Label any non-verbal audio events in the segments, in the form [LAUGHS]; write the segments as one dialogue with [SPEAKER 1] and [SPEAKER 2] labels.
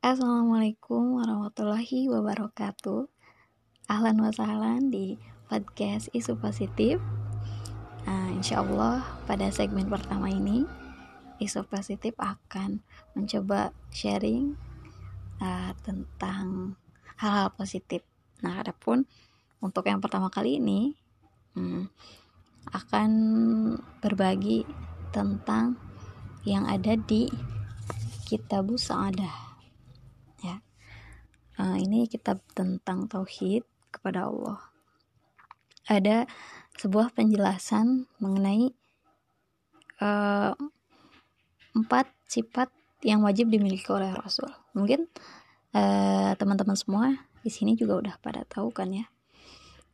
[SPEAKER 1] Assalamualaikum warahmatullahi wabarakatuh. Ahlan wa sahlan di podcast Isu Positif. Uh, Insya Allah pada segmen pertama ini Isu Positif akan mencoba sharing uh, tentang hal-hal positif. Nah adapun untuk yang pertama kali ini hmm, Akan berbagi tentang yang ada di Kitab Sa'adah uh, ini kitab tentang tauhid kepada Allah. Ada sebuah penjelasan mengenai uh, empat sifat yang wajib dimiliki oleh Rasul. Mungkin uh, teman-teman uh, semua di sini juga udah pada tahu kan ya.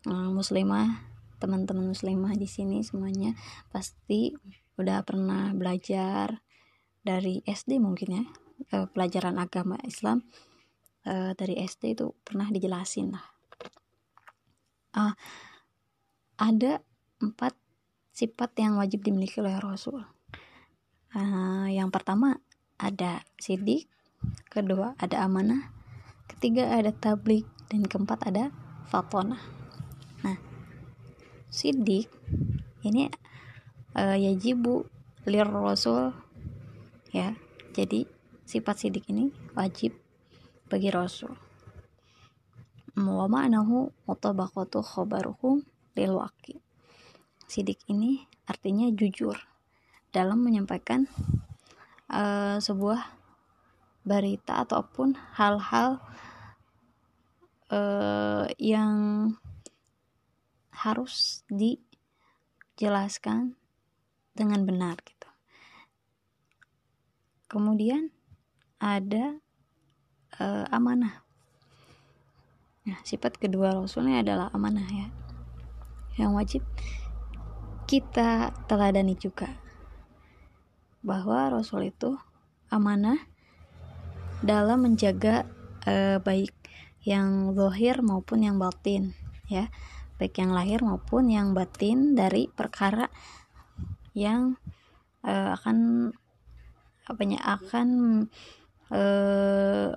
[SPEAKER 1] Uh, muslimah, teman-teman muslimah di sini semuanya pasti udah pernah belajar dari SD mungkin ya, pelajaran agama Islam uh, dari SD itu pernah dijelasin lah. Uh, ada empat sifat yang wajib dimiliki oleh Rasul. Uh, yang pertama ada sidik kedua ada amanah ketiga ada tablik dan keempat ada fatona nah sidik ini uh, yajibu lir rasul ya. Jadi sifat sidik ini wajib bagi Rasul. Wa ma'nahu mutabaqatu khabaruhum lil waqi. Sidik ini artinya jujur dalam menyampaikan uh, sebuah berita ataupun hal-hal uh, yang harus dijelaskan dengan benar gitu. Kemudian ada uh, amanah. Nah, sifat kedua Rasulnya adalah amanah ya. Yang wajib kita teladani juga bahwa Rasul itu amanah dalam menjaga uh, baik yang zahir maupun yang batin ya baik yang lahir maupun yang batin dari perkara yang uh, akan apanya akan uh,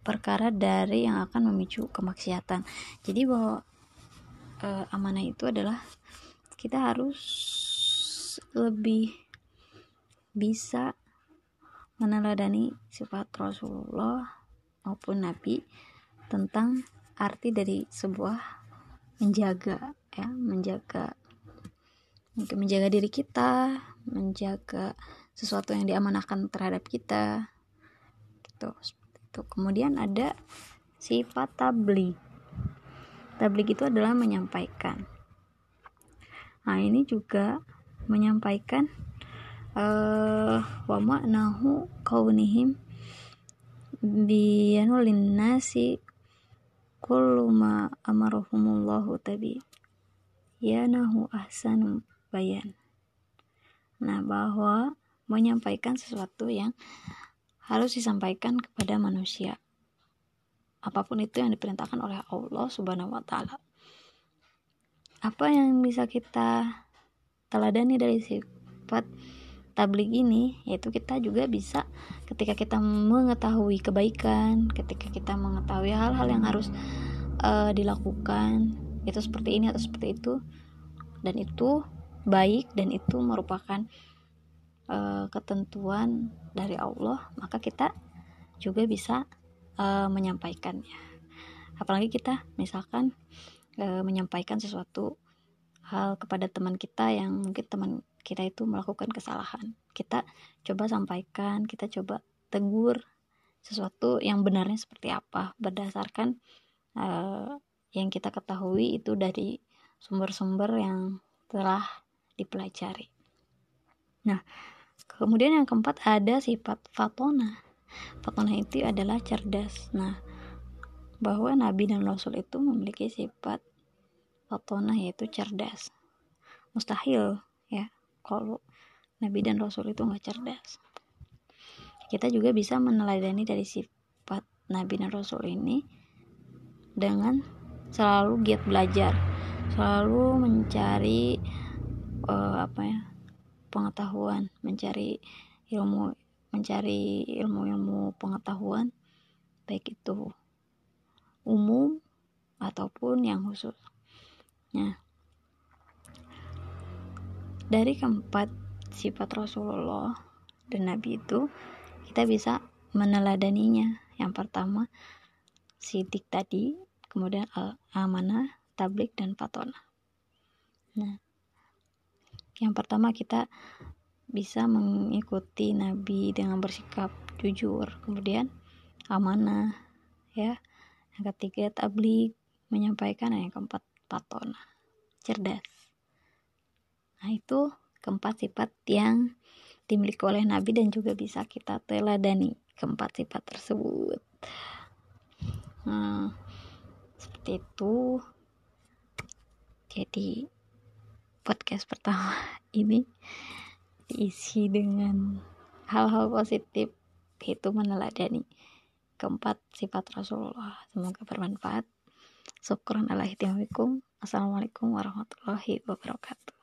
[SPEAKER 1] perkara dari yang akan memicu kemaksiatan. Jadi bahwa e, amanah itu adalah kita harus lebih bisa meneladani sifat Rasulullah maupun Nabi tentang arti dari sebuah menjaga ya menjaga mungkin menjaga diri kita menjaga sesuatu yang diamanahkan terhadap kita gitu gitu. Kemudian ada sifat tablik tablik itu adalah menyampaikan. Nah ini juga menyampaikan uh, wa maknahu kaunihim biyanu linnasi kullu ma amarahumullahu tabi. Yanahu ahsanu bayan. Nah bahwa menyampaikan sesuatu yang harus disampaikan kepada manusia. Apa pun itu yang diperintahkan oleh Allah Subhanahu wa taala. Apa yang bisa kita teladani dari sifat tablik ini yaitu kita juga bisa ketika kita mengetahui kebaikan, ketika kita mengetahui hal-hal yang harus uh, dilakukan itu seperti ini atau seperti itu dan itu baik dan itu merupakan uh, ketentuan dari Allah maka kita juga bisa uh, menyampaikannya. Apalagi kita misalkan uh, menyampaikan sesuatu hal kepada teman kita yang mungkin teman kita itu melakukan kesalahan. Kita coba sampaikan kita coba tegur sesuatu yang benarnya seperti apa. Berdasarkan uh, yang kita ketahui itu dari sumber-sumber yang telah dipelajari. Nah, Kemudian yang keempat ada sifat fatona. Fatona itu adalah cerdas. Nah, bahwa Nabi dan Rasul itu memiliki sifat fatona yaitu cerdas. Mustahil ya kalau Nabi dan Rasul itu nggak cerdas. Kita juga bisa meneladani dari sifat Nabi dan Rasul ini dengan selalu giat belajar, selalu mencari uh, apa ya pengetahuan, mencari ilmu mencari ilmu-ilmu pengetahuan baik itu umum ataupun yang khusus. Nah, dari keempat sifat Rasulullah dan Nabi itu kita bisa meneladaninya. Yang pertama sidik tadi, kemudian al-amanah, tablik dan fatona. Nah, yang pertama kita bisa mengikuti Nabi dengan bersikap jujur, kemudian amanah, ya. Yang ketiga tablik, menyampaikan yang keempat patona cerdas. Nah itu keempat sifat yang dimiliki oleh Nabi dan juga bisa kita teladani keempat sifat tersebut. Nah seperti itu. Jadi podcast pertama [LAUGHS] ini diisi dengan hal-hal positif. Itu meneladani keempat sifat Rasulullah. Semoga bermanfaat. Ala Assalamualaikum warahmatullahi wabarakatuh.